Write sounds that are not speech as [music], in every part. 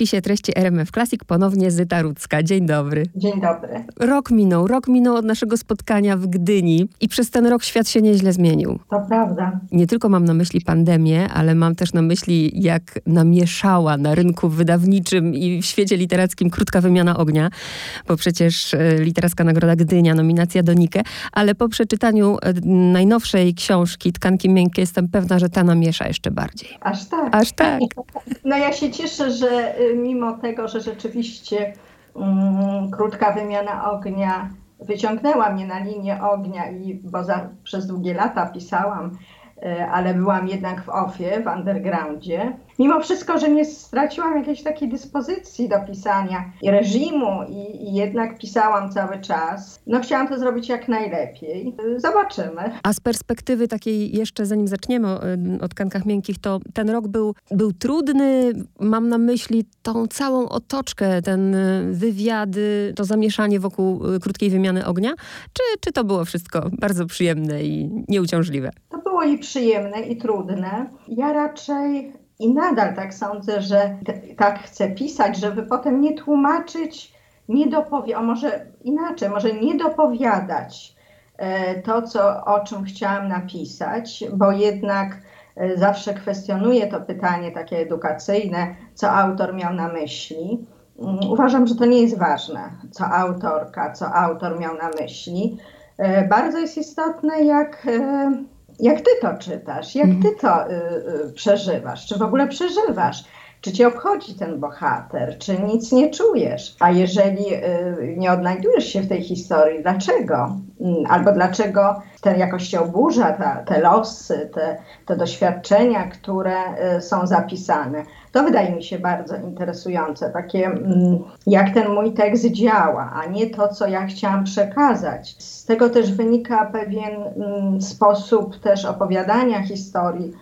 wpisie treści RMF Classic ponownie Zyta Rudzka. Dzień dobry. Dzień dobry. Rok minął, rok minął od naszego spotkania w Gdyni i przez ten rok świat się nieźle zmienił. To prawda. Nie tylko mam na myśli pandemię, ale mam też na myśli, jak namieszała na rynku wydawniczym i w świecie literackim krótka wymiana ognia, bo przecież e, Literacka Nagroda Gdynia, nominacja do Nike, ale po przeczytaniu e, najnowszej książki Tkanki Miękkie jestem pewna, że ta namiesza jeszcze bardziej. Aż tak. Aż tak. [laughs] No ja się cieszę, że y, mimo tego, że rzeczywiście mm, krótka wymiana ognia wyciągnęła mnie na linię ognia i bo za, przez długie lata pisałam E, ale byłam jednak w ofie, w undergroundzie. Mimo wszystko, że nie straciłam jakiejś takiej dyspozycji do pisania i reżimu i, i, jednak pisałam cały czas. No chciałam to zrobić jak najlepiej. Zobaczymy. A z perspektywy takiej jeszcze, zanim zaczniemy o, o tkankach miękkich, to ten rok był, był trudny. Mam na myśli tą całą otoczkę, ten e, wywiady, to zamieszanie wokół e, krótkiej wymiany ognia. Czy, czy to było wszystko bardzo przyjemne i nieuciążliwe? To było i przyjemne, i trudne. Ja raczej i nadal tak sądzę, że tak chcę pisać, żeby potem nie tłumaczyć, nie dopowiadać, a może inaczej, może nie dopowiadać e, to, co, o czym chciałam napisać, bo jednak e, zawsze kwestionuję to pytanie takie edukacyjne, co autor miał na myśli. Mm, uważam, że to nie jest ważne, co autorka, co autor miał na myśli. E, bardzo jest istotne, jak jak ty to czytasz, jak ty to y, y, przeżywasz, czy w ogóle przeżywasz. Czy cię obchodzi ten bohater, czy nic nie czujesz? A jeżeli y, nie odnajdujesz się w tej historii, dlaczego? Mm, albo dlaczego ten jakoś cię oburza ta, te losy, te, te doświadczenia, które y, są zapisane? To wydaje mi się bardzo interesujące, takie mm, jak ten mój tekst działa, a nie to, co ja chciałam przekazać. Z tego też wynika pewien mm, sposób też opowiadania historii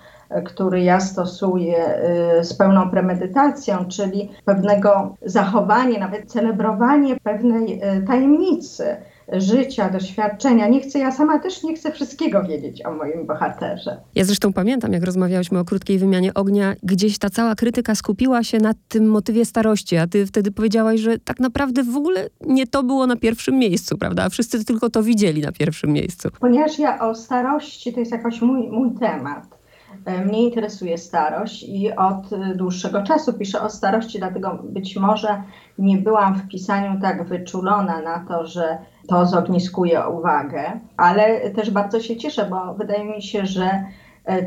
który ja stosuję y, z pełną premedytacją, czyli pewnego zachowania, nawet celebrowanie pewnej y, tajemnicy życia, doświadczenia. Nie chcę, ja sama też nie chcę wszystkiego wiedzieć o moim bohaterze. Ja zresztą pamiętam, jak rozmawiałyśmy o krótkiej wymianie ognia, gdzieś ta cała krytyka skupiła się na tym motywie starości, a ty wtedy powiedziałaś, że tak naprawdę w ogóle nie to było na pierwszym miejscu, prawda? A wszyscy tylko to widzieli na pierwszym miejscu. Ponieważ ja o starości to jest jakoś mój, mój temat. E, mnie interesuje starość i od dłuższego czasu piszę o starości, dlatego być może nie byłam w pisaniu tak wyczulona na to, że to zogniskuje uwagę, ale też bardzo się cieszę, bo wydaje mi się, że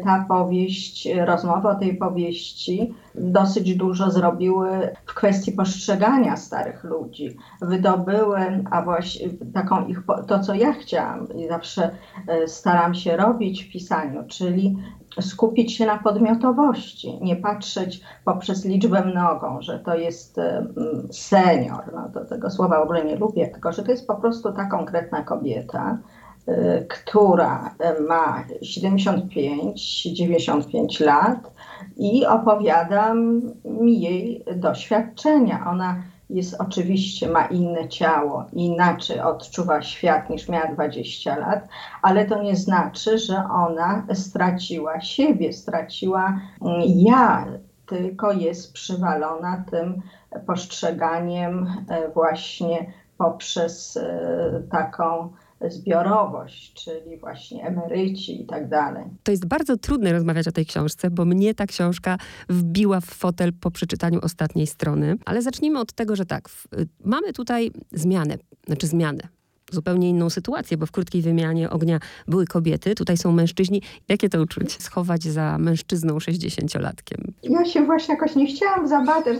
ta powieść, rozmowy o tej powieści dosyć dużo zrobiły w kwestii postrzegania starych ludzi. Wydobyły, a właśnie taką ich, to co ja chciałam i zawsze e, staram się robić w pisaniu, czyli skupić się na podmiotowości, nie patrzeć poprzez liczbę nogą, że to jest senior, no to tego słowa w ogóle nie lubię, tylko że to jest po prostu ta konkretna kobieta, która ma 75-95 lat i opowiadam mi jej doświadczenia. Ona jest oczywiście, ma inne ciało, inaczej odczuwa świat niż miała 20 lat, ale to nie znaczy, że ona straciła siebie, straciła mm, ja, tylko jest przywalona tym postrzeganiem e, właśnie poprzez taką zbiorowość, czyli właśnie emeryci i tak dalej. To jest bardzo trudne rozmawiać o tej książce, bo mnie ta książka wbiła w fotel po przeczytaniu ostatniej strony. Ale zacznijmy od tego, że tak, mamy tutaj zmianę, znaczy zmianę zupełnie inną sytuację, bo w krótkiej wymianie ognia były kobiety, tutaj są mężczyźni. Jakie to uczuć? Schować za mężczyzną 60-latkiem? Ja się właśnie jakoś nie chciałam za bardzo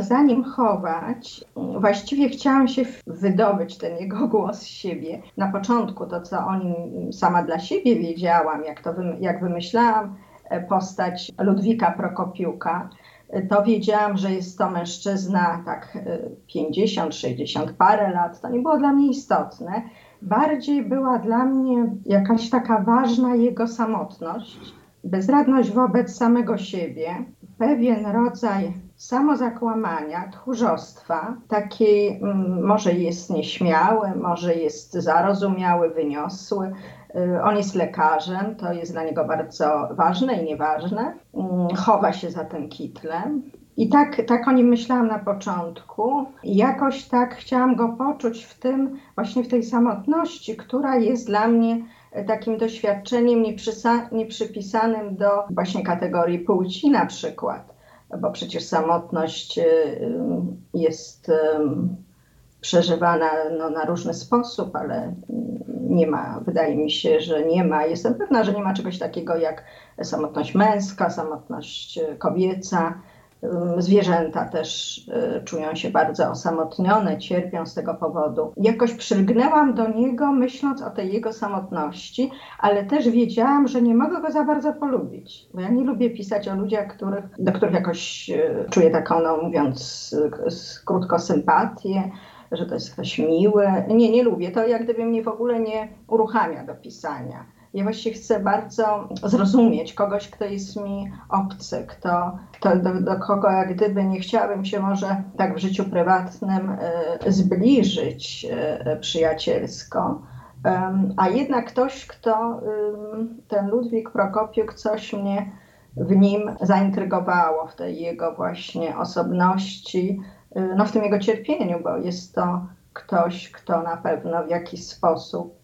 za nim chować. Właściwie chciałam się wydobyć ten jego [laughs] głos z siebie. Na początku to, co o nim sama dla siebie wiedziałam, jak to jak wymyślałam e, postać Ludwika Prokopiuka, to wiedziałam, że jest to mężczyzna tak 50, y, 60 parę lat. To nie było dla mnie istotne. Bardziej była dla mnie jakaś taka ważna jego samotność, bezradność wobec samego siebie, pewien rodzaj samozakłamania, tchórzostwa, takiej mm, może jest nieśmiały, może jest zarozumiały, wyniosły, Y, on jest lekarzem, to jest dla niego bardzo ważne i nieważne. Mm, chowa się za tym kitlem. I tak, tak o nim myślałam na początku. Jakoś tak chciałam go poczuć w tym, właśnie w tej samotności, która jest dla mnie takim doświadczeniem nieprzypisanym do właśnie kategorii płci na przykład, bo przecież samotność y, y, jest przeżywana no, na różny sposób, ale nie ma, wydaje mi się, że nie ma, jestem pewna, że nie ma czegoś takiego jak samotność męska, samotność y, kobieca. Zwierzęta też czują się bardzo osamotnione, cierpią z tego powodu. Jakoś przylgnęłam do niego, myśląc o tej jego samotności, ale też wiedziałam, że nie mogę go za bardzo polubić. Bo ja nie lubię pisać o ludziach, których, do których jakoś czuję taką, no mówiąc krótko, sympatię że to jest ktoś miły. Nie, nie lubię. To jak gdyby mnie w ogóle nie uruchamia do pisania. Ja właściwie chcę bardzo zrozumieć kogoś, kto jest mi obcy, kto, kto do, do, kogo jak gdyby nie chciałabym się może tak w życiu prywatnym y, zbliżyć y, przyjacielsko. a jednak ktoś, kto, y, ten Ludwik Prokopiuk, coś mnie w nim zaintrygowało, w tej jego właśnie osobności, no, w tym jego cierpieniu, bo jest to ktoś, kto na pewno w jakiś sposób Y,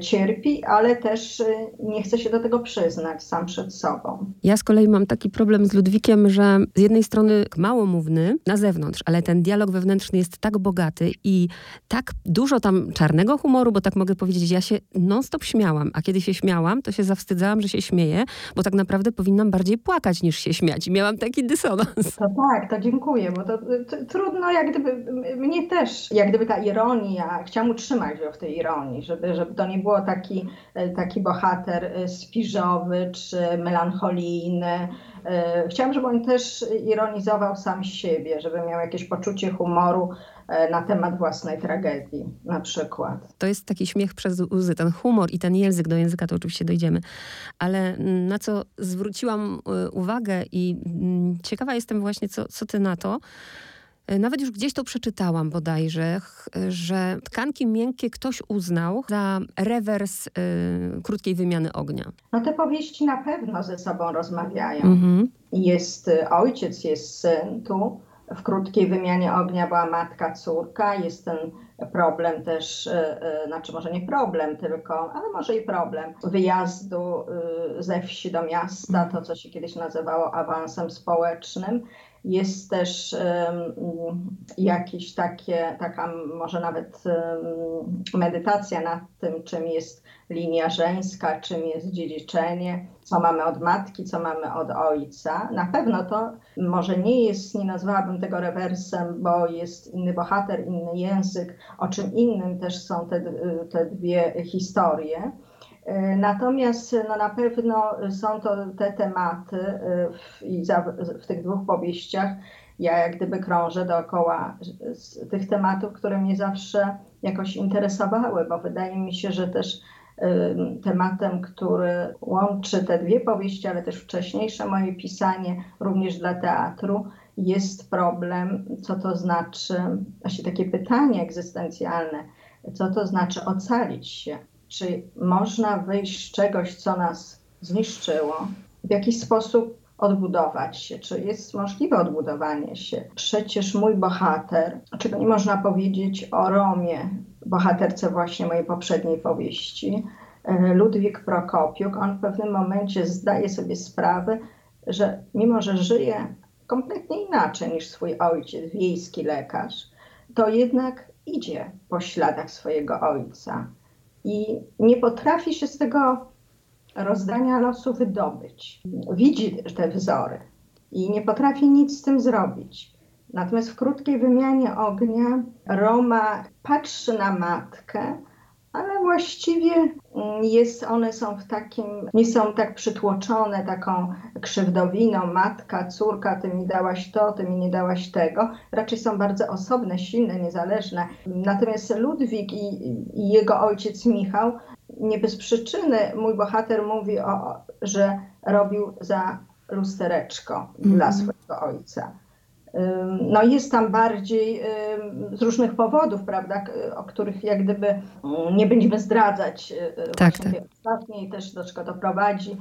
cierpi, ale też y, nie chce się do tego przyznać sam przed sobą. Ja z kolei mam taki problem z Ludwikiem, że z jednej strony małomówny na zewnątrz, ale ten dialog wewnętrzny jest tak bogaty i tak dużo tam czarnego humoru, bo tak mogę powiedzieć, ja się non-stop śmiałam, a kiedy się śmiałam, to się zawstydzałam, że się śmieję, bo tak naprawdę powinnam bardziej płakać niż się śmiać. I miałam taki dysonans. To tak, to dziękuję, bo to, to trudno jak gdyby, mnie też, jak gdyby ta ironia, chciałam utrzymać ją w tej ironii, żeby, żeby to nie było taki, e, taki bohater e, spiżowy czy melancholijny. E, chciałam, żeby on też ironizował sam siebie, żeby miał jakieś poczucie humoru na temat własnej tragedii na przykład. To jest taki śmiech przez łzy, ten humor i ten język, do języka to oczywiście dojdziemy. Ale na co zwróciłam uwagę i mm, ciekawa jestem właśnie, co, co ty na to, nawet już gdzieś to przeczytałam bodajże, że tkanki miękkie ktoś uznał za rewers y, krótkiej wymiany ognia. No te powieści na pewno ze sobą rozmawiają. Mhm. Jest y, ojciec, jest syn tu. W krótkiej wymianie ognia była matka, córka. Jest ten problem też, y, znaczy może nie problem tylko, ale może i problem wyjazdu ze wsi do miasta, to co się kiedyś nazywało awansem społecznym. Jest też jakiś takie, taka może nawet medytacja nad tym, czym jest linia żeńska, czym jest dziedziczenie, co mamy od matki, co mamy od ojca. Na pewno to może nie jest, nie nazwałabym tego rewersem, bo jest inny bohater, inny język, o czym innym też są te, te dwie historie. E, natomiast no, na pewno są to te tematy e, w, w tych dwóch powieściach. Ja jak gdyby krążę dookoła tych tematów, które mnie zawsze jakoś interesowały, bo wydaje mi się, że też tematem, który łączy te dwie powieści, ale też wcześniejsze moje pisanie, również dla teatru, jest problem, co to znaczy, właśnie takie pytanie egzystencjalne, co to znaczy ocalić się czy można wyjść z czegoś, co nas zniszczyło, w jakiś sposób odbudować się, czy jest możliwe odbudowanie się. Przecież mój bohater, czego nie można powiedzieć o Romie, bohaterce właśnie mojej poprzedniej powieści, e, Ludwik Prokopiuk, on w pewnym momencie zdaje sobie sprawę, że mimo, że żyje kompletnie inaczej niż swój ojciec, wiejski lekarz, to jednak idzie po śladach swojego ojca i nie potrafi się z tego rozdania losu wydobyć. Widzi te wzory i nie potrafi nic z tym zrobić. Natomiast w krótkiej wymianie ognia Roma patrzy na matkę, ale właściwie mm, jest, one są w takim, nie są tak przytłoczone taką krzywdowiną, matka, córka, ty mi dałaś to, ty mi nie dałaś tego. Raczej są bardzo osobne, silne, niezależne. Natomiast Ludwik i, i jego ojciec Michał, nie bez przyczyny mój bohater mówi, o, że robił za lustereczko mm. dla swojego ojca no jest tam bardziej z różnych powodów, prawda, o których jak gdyby mm, nie będziemy zdradzać y, y, tak, tak. ostatniej też do czego to prowadzi,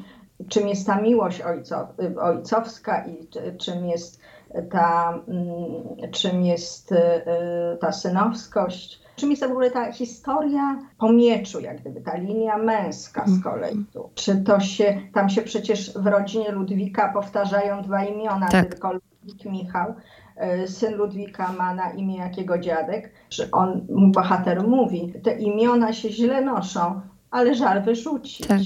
czym jest ta miłość ojco, y, ojcowska i czym jest ta, mm, czym jest ta synowskość, czym jest w ogóle ta historia po mieczu, jak gdyby ta linia męska z kolei mhm. tu. Czy to się, tam się przecież w rodzinie Ludwika powtarzają dwa imiona, tak. tylko Ludwik Michał. E, syn Ludwika ma na imię jakiego dziadek, że on, bohater mówi, te imiona się źle noszą, ale żal wyrzucić. Tak.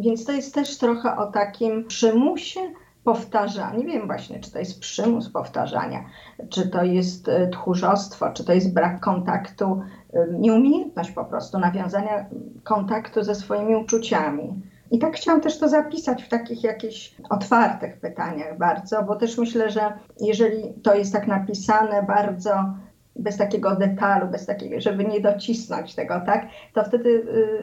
Więc to jest też trochę o takim przymusie powtarzania. Nie wiem właśnie, czy to jest przymus powtarzania, czy to jest e, tchórzostwo, czy to jest brak kontaktu, e, nieumiejętność po prostu nawiązania kontaktu ze swoimi uczuciami. I tak chciałam też to zapisać w takich jakichś otwartych pytaniach bardzo, bo też myślę, że jeżeli to jest tak napisane bardzo bez takiego detalu, bez takiego, żeby nie docisnąć tego, tak, to wtedy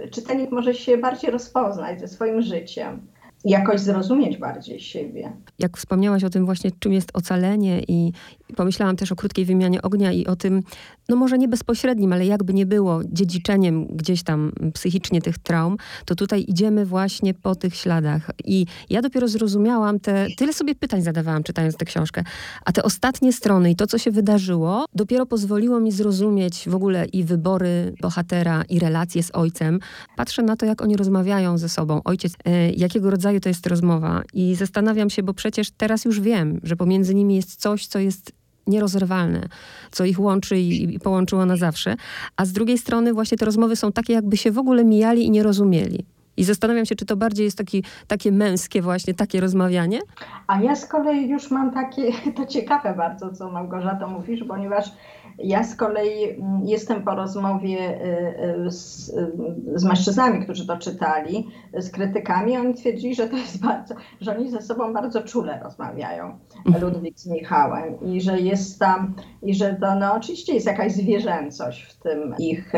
y, czytelnik może się bardziej rozpoznać ze swoim życiem jakoś zrozumieć bardziej siebie. Jak wspomniałaś o tym właśnie, czym jest ocalenie i pomyślałam też o krótkiej wymianie ognia i o tym, no może nie bezpośrednim, ale jakby nie było dziedziczeniem gdzieś tam psychicznie tych traum, to tutaj idziemy właśnie po tych śladach. I ja dopiero zrozumiałam te, tyle sobie pytań zadawałam czytając tę książkę, a te ostatnie strony i to, co się wydarzyło, dopiero pozwoliło mi zrozumieć w ogóle i wybory bohatera, i relacje z ojcem. Patrzę na to, jak oni rozmawiają ze sobą. Ojciec, e, jakiego rodzaju to jest rozmowa. I zastanawiam się, bo przecież teraz już wiem, że pomiędzy nimi jest coś, co jest nierozerwalne, co ich łączy i, i połączyło na zawsze. A z drugiej strony właśnie te rozmowy są takie, jakby się w ogóle mijali i nie rozumieli. I zastanawiam się, czy to bardziej jest taki, takie męskie właśnie, takie rozmawianie? A ja z kolei już mam takie, [laughs] to ciekawe bardzo, co Małgorzato mówisz, ponieważ ja z kolei mm, jestem po rozmowie y, y, z, y, z mężczyznami, którzy to czytali, z krytykami. Oni twierdzili, że to jest [laughs] bardzo, że oni ze sobą bardzo czule rozmawiają, mhm. Ludwik z Michałem, i że jest tam, i że to no, oczywiście jest jakaś zwierzęcość w tym ich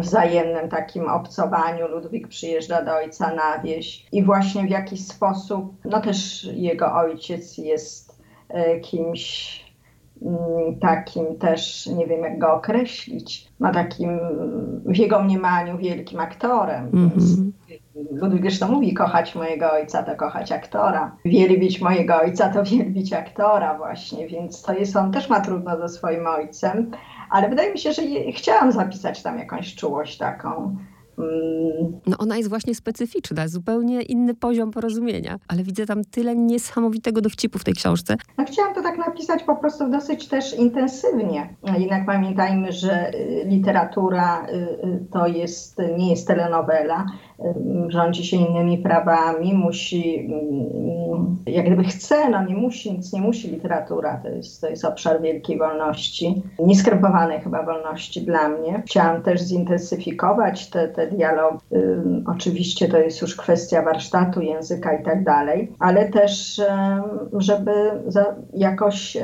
wzajemnym takim obcowaniu. Ludwik przyjeżdża do ojca na wieś i właśnie w jakiś sposób, no też jego ojciec jest kimś Mm, takim też, nie wiem jak go określić, ma takim w jego mniemaniu wielkim aktorem. Mm -hmm. Ludwik zresztą mówi, kochać mojego ojca to kochać aktora. Wielbić mojego ojca to [laughs] wielbić aktora właśnie, więc to jest, on też ma trudno ze swoim ojcem, ale wydaje mi się, że je, chciałam zapisać tam jakąś czułość taką Mm. No ona jest właśnie specyficzna, zupełnie inny poziom porozumienia, ale widzę tam tyle niesamowitego dowcipu w tej książce. No chciałam to tak napisać po prostu dosyć też intensywnie. Jednak pamiętajmy, że y, literatura y, y, to jest, nie jest telenowela, rządzi się innymi prawami, musi, jak gdyby chce, no nie musi, nic nie musi literatura, to jest, to jest obszar wielkiej wolności, nieskrępowanej chyba wolności dla mnie. Chciałam też zintensyfikować te, te dialog. Oczywiście to jest już kwestia warsztatu, języka i tak dalej, ale też, żeby jakoś,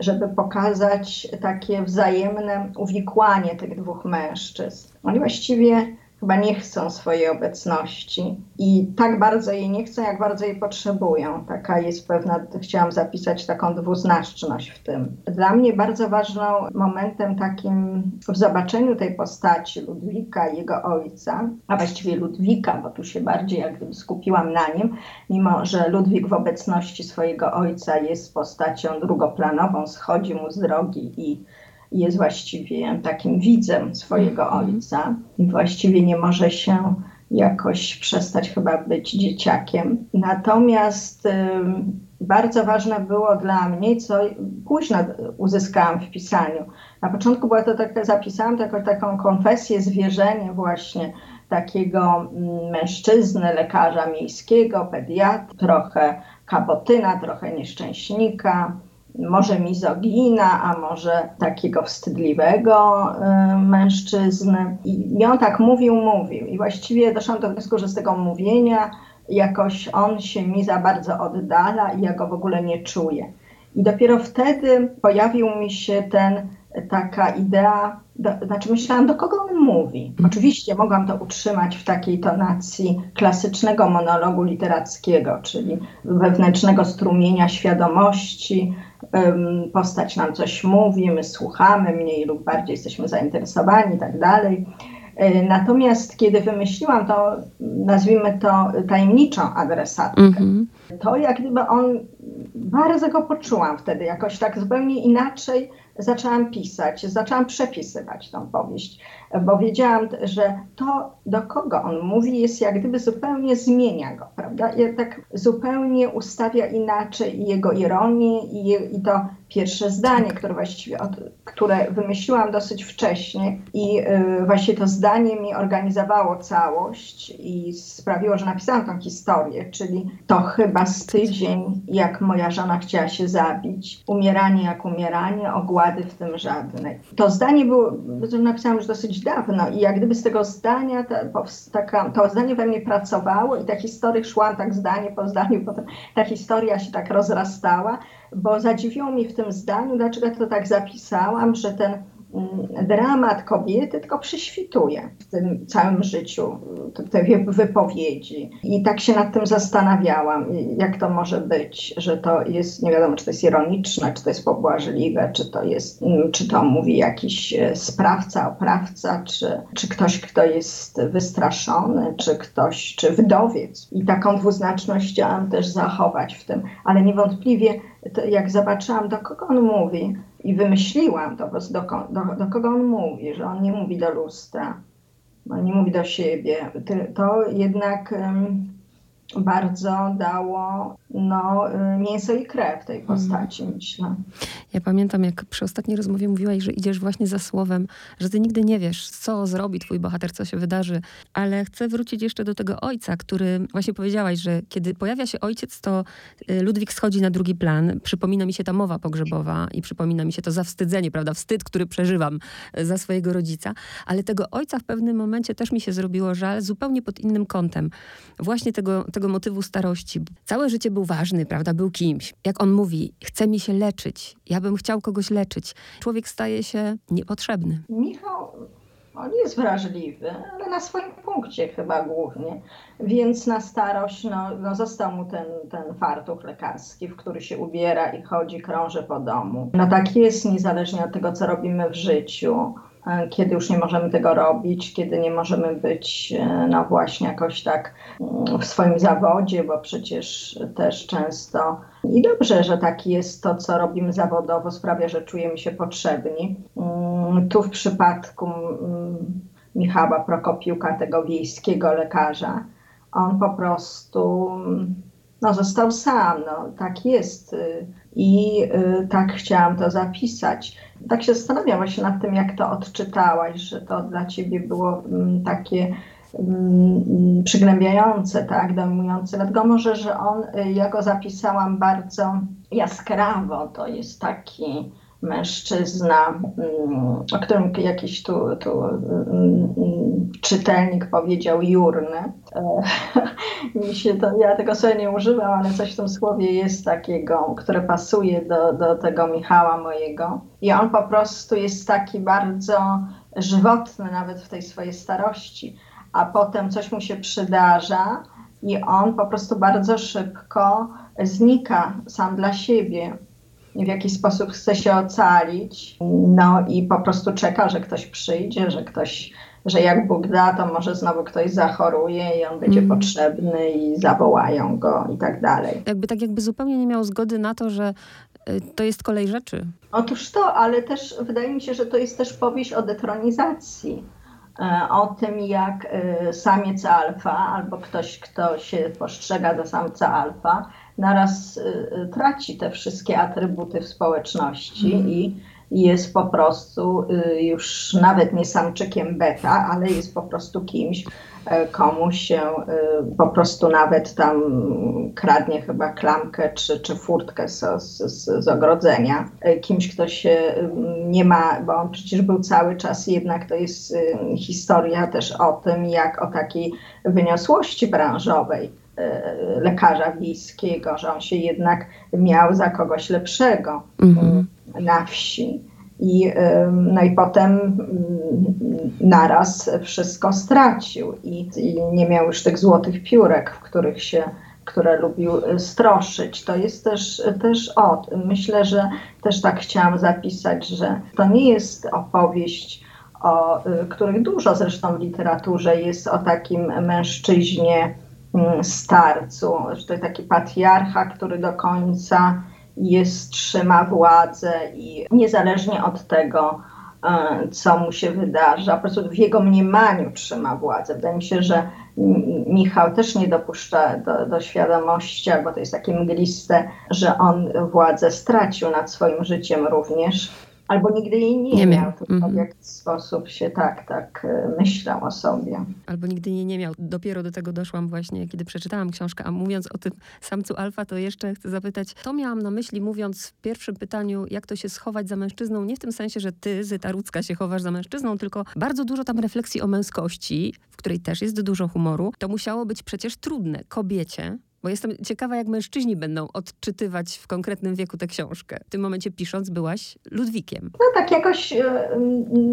żeby pokazać takie wzajemne uwikłanie tych dwóch mężczyzn. Oni właściwie chyba nie chcą swojej obecności i tak bardzo jej nie chcą, jak bardzo jej potrzebują. Taka jest pewna, chciałam zapisać taką dwuznaczność w tym. Dla mnie bardzo ważnym momentem takim w zobaczeniu tej postaci Ludwika i jego ojca, a właściwie Ludwika, bo tu się bardziej jak gdyby skupiłam na nim, mimo że Ludwik w obecności swojego ojca jest postacią drugoplanową, schodzi mu z drogi i jest właściwie takim widzem swojego mhm. ojca i właściwie nie może się jakoś przestać chyba być dzieciakiem. Natomiast y, bardzo ważne było dla mnie, co późno uzyskałam w pisaniu. Na początku była to taka, zapisałam taką, taką konfesję, zwierzenie właśnie takiego mm, mężczyzny, lekarza miejskiego, pediatra, trochę kabotyna, trochę nieszczęśnika, może mizogina, a może takiego wstydliwego y, mężczyzny. I, I on tak mówił, mówił. I właściwie doszłam do wniosku, że z tego mówienia jakoś on się mi za bardzo oddala i ja go w ogóle nie czuję. I dopiero wtedy pojawił mi się ten, taka idea, do, znaczy myślałam, do kogo on mówi. Oczywiście mogłam to utrzymać w takiej tonacji klasycznego monologu literackiego, czyli wewnętrznego strumienia świadomości, postać nam coś mówi, my słuchamy, mniej lub bardziej jesteśmy zainteresowani i tak dalej. E, natomiast kiedy wymyśliłam to, nazwijmy to tajemniczą adresatkę, mm -hmm. to jak gdyby on bardzo go poczułam wtedy, jakoś tak zupełnie inaczej zaczęłam pisać, zaczęłam przepisywać tą powieść, bo wiedziałam, że to, do kogo on mówi, jest jak gdyby zupełnie zmienia go, prawda? I tak zupełnie ustawia inaczej jego ironię, i, i to pierwsze zdanie, które właściwie, od, które wymyśliłam dosyć wcześnie i yy, właśnie to zdanie mi organizowało całość i sprawiło, że napisałam tą historię, czyli to chyba z tydzień, jak moja żona chciała się zabić, umieranie jak umieranie, ogłady w tym żadnej. To zdanie było, napisałam już dosyć dawno i jak gdyby z tego zdania, ta, taka, to zdanie we mnie pracowało i ta historia szła tak zdanie po zdaniu, [laughs] potem ta historia się tak rozrastała, bo zadziwiło mnie w tym zdaniu, dlaczego to tak zapisałam, że ten dramat kobiety tylko prześwituje w tym całym życiu, te wypowiedzi. I tak się nad tym zastanawiałam, jak to może być, że to jest, nie wiadomo, czy to jest ironiczne, czy to jest pobłażliwe, czy to jest, mm, czy to mówi jakiś e, sprawca, oprawca, czy, czy ktoś, kto jest wystraszony, czy ktoś, czy wdowiec. I taką dwuznaczność chciałam też zachować w tym, ale niewątpliwie jak zobaczyłam, do kogo on mówi i wymyśliłam to, do, do, do kogo on mówi, że on nie mówi do lustra, on nie mówi do siebie, to jednak bardzo dało no, mięso i krew tej mhm. postaci, mm. myślę. Ja pamiętam, jak przy ostatniej rozmowie mówiłaś, że idziesz właśnie za słowem, że ty nigdy nie wiesz, co zrobi twój bohater, co się wydarzy. Ale chcę wrócić jeszcze do tego ojca, który właśnie powiedziałaś, że kiedy pojawia się ojciec, to y, Ludwik schodzi na drugi plan. Przypomina mi się ta mowa pogrzebowa i przypomina mi się to zawstydzenie, prawda? Wstyd, który przeżywam y, za swojego rodzica. Ale tego ojca w pewnym momencie też mi się zrobiło żal, zupełnie pod innym kątem. Właśnie tego, tego motywu starości. Całe życie był ważny, prawda? Był kimś. Jak on mówi, chce mi się leczyć. Ja bym chciał kogoś leczyć. Człowiek staje się niepotrzebny. Michał, on jest wrażliwy, ale na swoim punkcie chyba głównie. Więc na starość no, no został mu ten, ten fartuch lekarski, w który się ubiera i chodzi, krąży po domu. No tak jest, niezależnie od tego, co robimy w życiu kiedy już nie możemy tego robić, kiedy nie możemy być, e, no właśnie, jakoś tak mm, w swoim zawodzie, bo przecież też często i dobrze, że taki jest to, co robimy zawodowo, sprawia, że czujemy się potrzebni. Mm, tu w przypadku mm, Michała Prokopiuka, tego wiejskiego lekarza, on po prostu no, został sam. No, tak jest. Y, I y, tak chciałam to zapisać tak się zastanawiam właśnie nad tym, jak to odczytałaś, że to dla ciebie było mm, takie mm, przygnębiające, tak, dominujące. Dlatego może, że on, y, ja go zapisałam bardzo jaskrawo, to jest taki mężczyzna, mm, o którym jakiś tu, tu mm, czytelnik powiedział jurny. E, [laughs] mi się to, ja tego sobie nie używam, ale coś w tym słowie jest takiego, które pasuje do, do tego Michała mojego. I on po prostu jest taki bardzo żywotny nawet w tej swojej starości, a potem coś mu się przydarza i on po prostu bardzo szybko znika sam dla siebie w jakiś sposób chce się ocalić, no i po prostu czeka, że ktoś przyjdzie, że ktoś, że jak Bóg da, to może znowu ktoś zachoruje i on będzie mm. potrzebny i zawołają go i tak dalej. Jakby tak jakby zupełnie nie miał zgody na to, że y, to jest kolej rzeczy. Otóż to, ale też wydaje mi się, że to jest też powieść o detronizacji e, o tym, jak e, samiec alfa albo ktoś, kto się postrzega za samca alfa, naraz y, y, traci te wszystkie atrybuty w społeczności mm. i jest po prostu y, już nawet nie samczykiem beta, ale jest po prostu kimś, e, komu się po prostu nawet tam kradnie chyba klamkę czy, czy furtkę z, z, z ogrodzenia. E, kimś, kto się nie ma, bo on przecież był cały czas, jednak to jest historia też o tym, jak o takiej wyniosłości branżowej lekarza wiejskiego, że on się jednak miał za kogoś lepszego mhm. na wsi. I, no i potem mm, naraz wszystko stracił i, i, nie miał już tych złotych piórek, w których się, które lubił stroszyć. To jest też, też o Myślę, że też tak chciałam zapisać, że to nie jest opowieść, o y, których dużo zresztą w literaturze jest o takim mężczyźnie, starcu, że to jest taki patriarcha, który do końca jest, trzyma władzę i niezależnie od tego, e, co mu się wydarza, po prostu w jego mniemaniu trzyma władzę. Wydaje mi się, że Michał też nie dopuszcza do, do świadomości, albo to jest takie mgliste, że on władzę stracił nad swoim życiem również albo nigdy jej nie, nie miał, w jakiś sposób się tak, tak e, myślał o sobie. Albo nigdy jej nie miał. Dopiero do tego doszłam właśnie, kiedy przeczytałam książkę, a mówiąc o tym samcu alfa, to jeszcze chcę zapytać, to miałam na myśli mówiąc w pierwszym pytaniu, jak to się schować za mężczyzną, nie w tym sensie, że ty, Zyta Rudzka, się chowasz za mężczyzną, tylko bardzo dużo tam refleksji o męskości, w której też jest dużo humoru. To musiało być przecież trudne kobiecie, bo jestem ciekawa, jak mężczyźni będą odczytywać w konkretnym wieku tę książkę. W tym momencie pisząc byłaś Ludwikiem. No tak, jakoś y,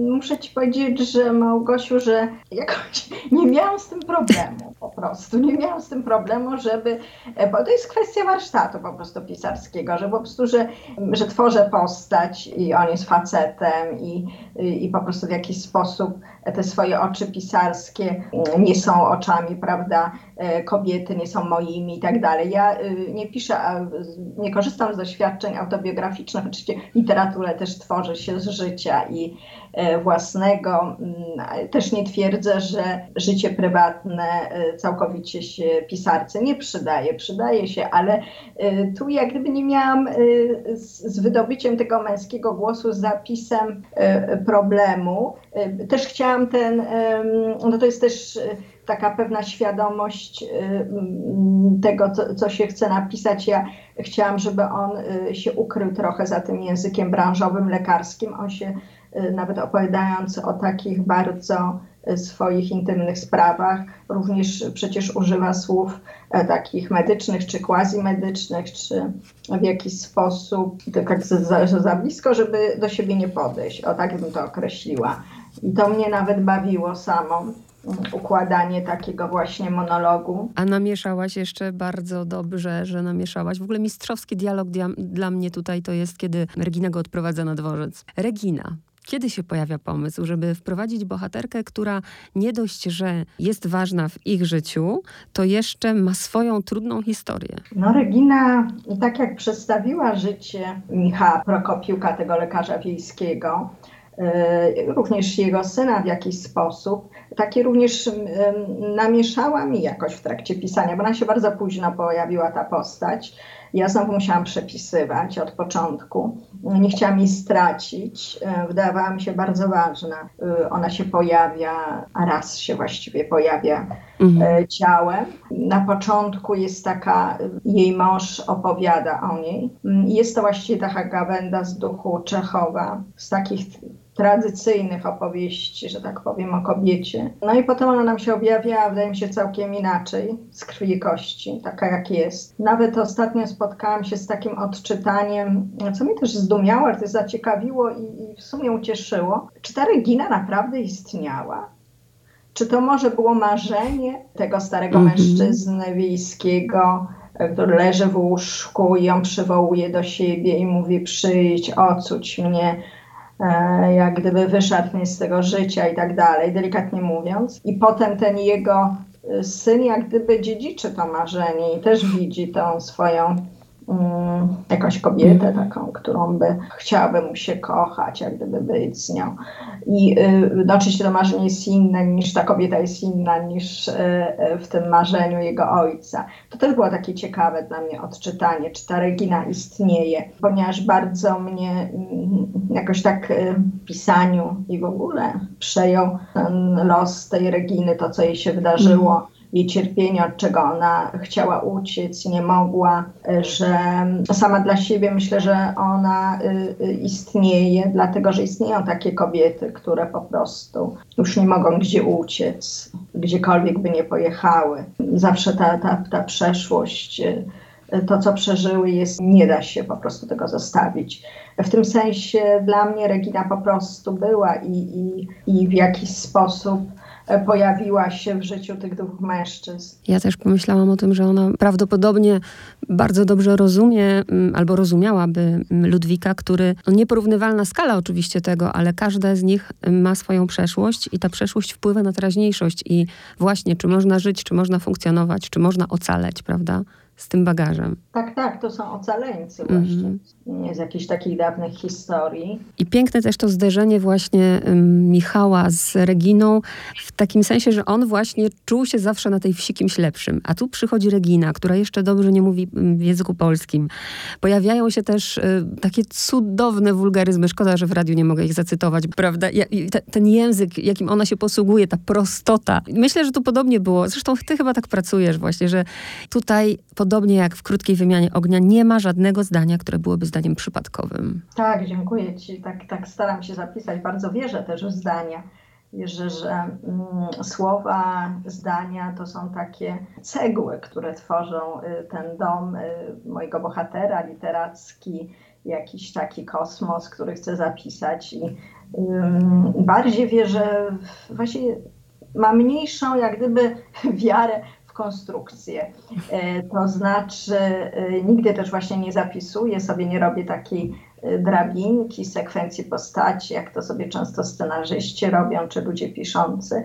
muszę ci powiedzieć, że Małgosiu, że jakoś [laughs] nie miałam z tym problemu po prostu. Nie miałam z tym problemu, żeby, e, bo to jest kwestia warsztatu po prostu pisarskiego, że po prostu, że, że tworzę postać i on jest facetem i, i po prostu w jakiś sposób te swoje oczy pisarskie nie są oczami, prawda, e, kobiety, nie są moimi i tak dalej. Ja y, nie piszę, nie korzystam z doświadczeń autobiograficznych, oczywiście literaturę też tworzy się z życia i e, własnego. Mm, też nie twierdzę, że życie prywatne e, całkowicie się pisarce nie przydaje. Przydaje się, ale tu jak gdyby nie miałam z wydobyciem tego męskiego głosu, z zapisem problemu. Też chciałam ten, no to jest też taka pewna świadomość e, tego, co, co, się chce napisać. Ja chciałam, żeby on e, się ukrył trochę za tym językiem branżowym, lekarskim. On się nawet opowiadając o takich bardzo swoich intymnych sprawach, również przecież używa słów takich medycznych czy quasi-medycznych, czy w jakiś sposób tak za, za blisko, żeby do siebie nie podejść. O tak bym to określiła. I to mnie nawet bawiło samo układanie takiego właśnie monologu. A namieszałaś jeszcze bardzo dobrze, że namieszałaś. W ogóle mistrzowski dialog dia dla mnie tutaj to jest, kiedy Regina go odprowadza na dworzec. Regina, kiedy się pojawia pomysł, żeby wprowadzić bohaterkę, która nie dość, że jest ważna w ich życiu, to jeszcze ma swoją trudną historię? No Regina, tak jak przedstawiła życie Michała Prokopiuka, tego lekarza wiejskiego, również jego syna w jakiś sposób. Takie również namieszała mi jakoś w trakcie pisania, bo ona się bardzo późno pojawiła ta postać. Ja znowu musiałam przepisywać od początku. Nie chciałam jej stracić. E, wydawała mi się bardzo ważna. E, ona się pojawia, a raz się właściwie pojawia mhm. ciałem. Na początku jest taka, jej mąż opowiada o niej. Jest to właściwie taka gawenda z duchu Czechowa, z takich tradycyjnych opowieści, że tak powiem, o kobiecie. No i potem ona nam się objawia, wydaje mi się, całkiem inaczej, z krwi i kości, taka jak jest. Nawet ostatnio spotkałam się z takim odczytaniem, co mnie też zdumiało, ale to zaciekawiło i, i w sumie ucieszyło. Czy ta Regina naprawdę istniała? Czy to może było marzenie tego starego mm -hmm. mężczyzny wiejskiego, który leży w łóżku i ją przywołuje do siebie i mówi przyjdź, ocuć mnie, E, jak gdyby wyszedł mnie z tego życia i tak dalej, delikatnie mówiąc. I potem ten jego e, syn jak gdyby dziedziczy to marzenie i też widzi tą swoją jakąś kobietę taką, którą by chciałaby mu się kochać, jak gdyby być z nią. I y, no, oczywiście to marzenie jest inne niż ta kobieta jest inna niż y, w tym marzeniu jego ojca. To też było takie ciekawe dla mnie odczytanie, czy ta Regina istnieje, ponieważ bardzo mnie y, jakoś tak y, w pisaniu i w ogóle przejął ten los tej Reginy, to co jej się wydarzyło jej cierpienie, od czego ona chciała uciec, nie mogła, że sama dla siebie myślę, że ona y, y, istnieje, dlatego że istnieją takie kobiety, które po prostu już nie mogą gdzie uciec, gdziekolwiek by nie pojechały. Zawsze ta, ta, ta przeszłość to, co przeżyły, jest, nie da się po prostu tego zostawić. W tym sensie dla mnie Regina po prostu była i, i, i w jakiś sposób pojawiła się w życiu tych dwóch mężczyzn. Ja też pomyślałam o tym, że ona prawdopodobnie bardzo dobrze rozumie mm, albo rozumiałaby mm, Ludwika, który, no nieporównywalna skala oczywiście tego, ale każda z nich ma swoją przeszłość i ta przeszłość wpływa na teraźniejszość i właśnie czy można żyć, czy można funkcjonować, czy można ocaleć, prawda? Z tym bagażem. Tak, tak, to są ocaleńcy właśnie mm. z jakichś takich dawnych historii. I piękne też to zderzenie właśnie Michała z Reginą w takim sensie, że on właśnie czuł się zawsze na tej wsi kimś lepszym. A tu przychodzi Regina, która jeszcze dobrze nie mówi w języku polskim. Pojawiają się też y, takie cudowne wulgaryzmy. Szkoda, że w radiu nie mogę ich zacytować, prawda? Ten język, jakim ona się posługuje, ta prostota. Myślę, że tu podobnie było. Zresztą ty chyba tak pracujesz właśnie, że tutaj podobnie jak w krótkiej wymianie ognia, nie ma żadnego zdania, które byłoby zdaniem przypadkowym. Tak, dziękuję Ci. Tak, tak staram się zapisać. Bardzo wierzę też w zdania. Wierzę, że mm, słowa, zdania to są takie cegły, które tworzą y, ten dom y, mojego bohatera literacki, jakiś taki kosmos, który chcę zapisać. I y, bardziej wierzę, właśnie ma mniejszą jak gdyby wiarę konstrukcję. E, to znaczy, e, nigdy też właśnie nie zapisuję sobie, nie robię takiej e, drabinki, sekwencji postaci, jak to sobie często scenarzyści robią, czy ludzie piszący,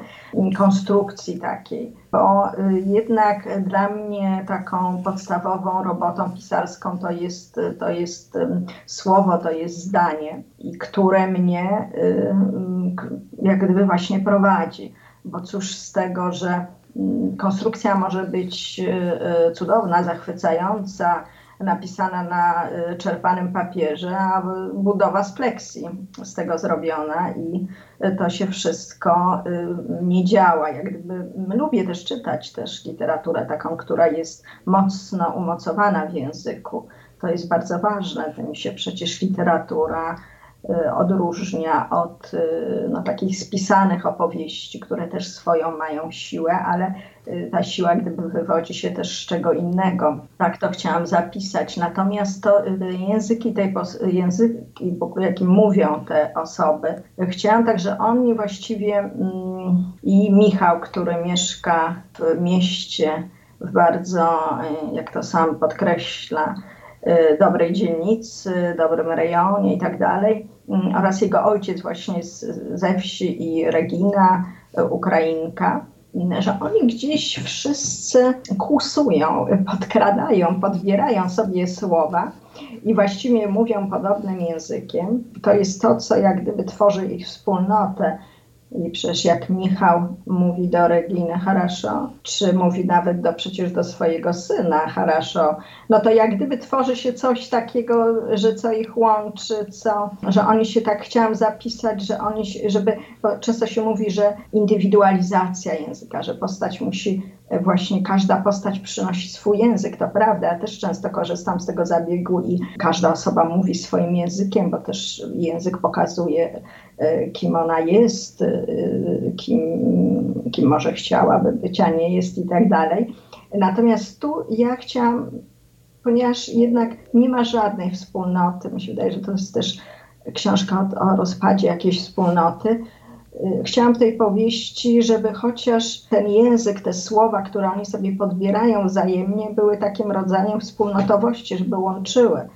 konstrukcji takiej. Bo jednak dla mnie taką podstawową robotą pisarską to jest, to jest słowo, to jest zdanie, które mnie jak gdyby właśnie prowadzi. Bo cóż z tego, że konstrukcja może być e, e, cudowna, zachwycająca, napisana na e, czerpanym papierze, a budowa z pleksji z tego zrobiona i to się wszystko nie działa. Jak gdyby, lubię też czytać też literaturę taką, która jest mocno umocowana w języku. To jest bardzo ważne. Tym się przecież literatura odróżnia od y, no, takich spisanych opowieści, które też swoją mają siłę, ale y, ta siła gdyby wywodzi się też z czego innego. Tak to chciałam zapisać. Natomiast to języki tej języki, jakim mówią te osoby, chciałam także oni właściwie mm, i Michał, który mieszka w mieście w bardzo, jak to sam podkreśla, dobrej dzielnicy, dobrym rejonie i tak dalej, Mm, oraz jego ojciec właśnie z, ze wsi i Regina, e, Ukrainka, że oni gdzieś wszyscy kłusują, podkradają, podbierają sobie słowa i właściwie mówią podobnym językiem. To jest to, co jak gdyby tworzy ich wspólnotę i przecież jak Michał mówi do Reginy Haraszo, czy mówi nawet do, przecież do swojego syna Haraszo, no to jak gdyby tworzy się coś takiego, że co ich łączy, co, że oni się tak chciałam zapisać, że oni, żeby, bo często się mówi, że indywidualizacja języka, że postać musi właśnie każda postać przynosi swój język, to prawda. Ja też często korzystam z tego zabiegu i każda osoba mówi swoim językiem, bo też język pokazuje, e, kim ona jest, e, kim, kim może chciałaby być, a nie jest i tak dalej. Natomiast tu ja chciałam, ponieważ jednak nie ma żadnej wspólnoty, mi się wydaje, że to jest też książka o, o rozpadzie jakiejś wspólnoty, chciałam w tej powieści, żeby chociaż ten język, te słowa, które oni sobie podbierają wzajemnie, były takim rodzajem wspólnotowości, żeby łączyły.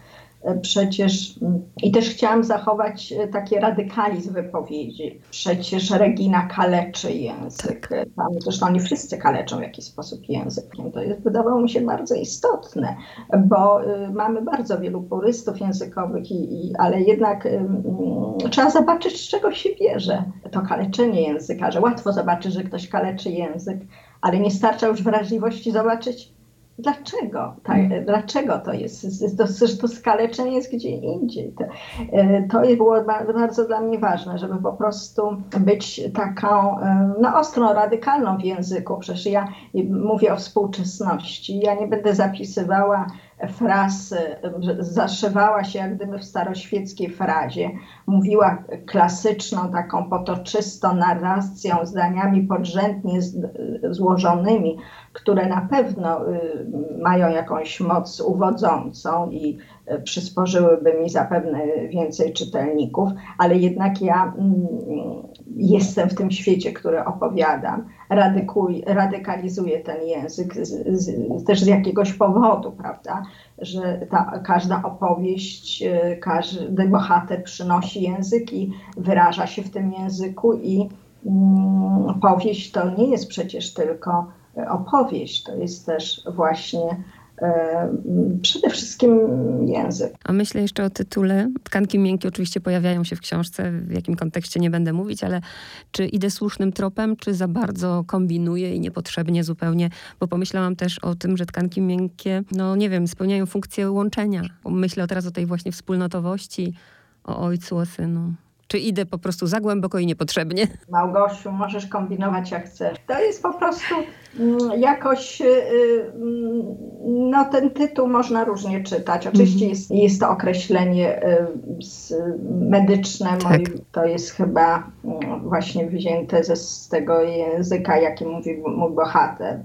Przecież i też chciałam zachować e, taki radykalizm wypowiedzi. Przecież Regina kaleczy język. Tak. Tam zresztą oni wszyscy kaleczą w jakiś sposób językiem. To jest, wydawało mi się bardzo istotne, bo y, mamy bardzo wielu purystów językowych, i, i ale jednak y, y, trzeba zobaczyć, z czego się bierze to kaleczenie języka, że łatwo zobaczyć, że ktoś kaleczy język, ale nie starcza już wrażliwości zobaczyć, Dlaczego? Tak, dlaczego to jest? To, to skaleczenie jest gdzie indziej. To, e, to było bardzo dla mnie ważne, żeby po prostu być taką e, no, ostrą, radykalną w języku. Przecież ja mówię o współczesności. Ja nie będę zapisywała fraz, zaszywała się jak gdyby w staroświeckiej frazie. Mówiła klasyczną, taką potoczystą narracją, zdaniami podrzędnie złożonymi, które na pewno y, mają jakąś moc uwodzącą i y, przysporzyłyby mi zapewne więcej czytelników, ale jednak ja mm, jestem w tym świecie, który opowiadam, radykuj, radykalizuję ten język z, z, też z jakiegoś powodu, prawda, że ta, każda opowieść, y, każdy bohater przynosi język i wyraża się w tym języku i mm, powieść to nie jest przecież tylko opowieść, to jest też właśnie przede wszystkim język. A myślę jeszcze o tytule. Tkanki miękkie oczywiście pojawiają się w książce, w jakim kontekście nie będę mówić, ale czy idę słusznym tropem, czy za bardzo kombinuję i niepotrzebnie zupełnie, bo pomyślałam też o tym, że tkanki miękkie, no nie wiem, spełniają funkcję łączenia. Myślę teraz o tej właśnie wspólnotowości, o ojcu, o synu. Czy idę po prostu za głęboko i niepotrzebnie? Małgosiu, możesz kombinować jak chcesz. To jest po prostu mm, jakoś, y, y, no ten tytuł można różnie czytać. Oczywiście mhm. jest, jest to określenie y, medyczne, tak. to jest chyba mm, właśnie wzięte ze, z tego języka, jaki mówi mój bohater.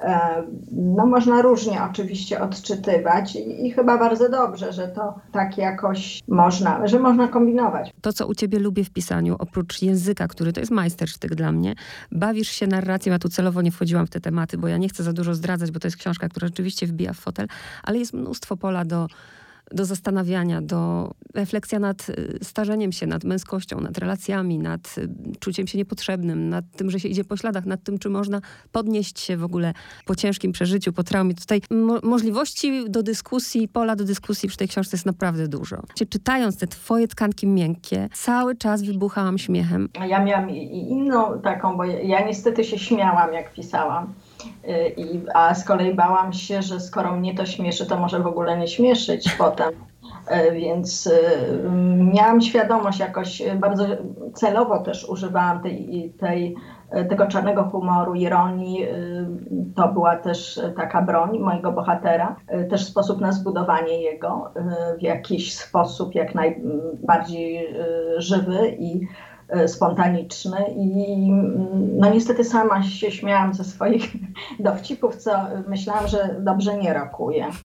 E, no można różnie oczywiście odczytywać i, i, chyba bardzo dobrze, że to tak jakoś można, że można kombinować. To, co u ciebie lubię w pisaniu, oprócz języka, który to jest majstersztyk dla mnie, bawisz się narracją, ja tu celowo nie wchodziłam w te tematy, bo ja nie chcę za dużo zdradzać, bo to jest książka, która rzeczywiście wbija w fotel, ale jest mnóstwo pola do do zastanawiania, do refleksja nad y, starzeniem się, nad męskością, nad relacjami, nad y, czuciem się niepotrzebnym, nad tym, że się idzie po śladach, nad tym, czy można podnieść się w ogóle po ciężkim przeżyciu, po traumie. Tutaj mo możliwości do dyskusji, pola do dyskusji przy tej książce jest naprawdę dużo. Czytając te twoje tkanki miękkie, cały czas wybuchałam śmiechem. Ja miałam inną taką, bo ja niestety się śmiałam, jak pisałam. Y, I, a z kolei bałam się, że skoro mnie to śmieszy, to może w ogóle nie śmieszyć [laughs] potem. Y, więc y, miałam świadomość jakoś, bardzo celowo też używałam tej, tej, tego czarnego humoru, ironii. To była też taka broń mojego bohatera, też sposób na zbudowanie jego w jakiś sposób jak najbardziej żywy i spontaniczny i no niestety sama się śmiałam ze swoich [laughs] dowcipów, co myślałam, że dobrze nie rokuje.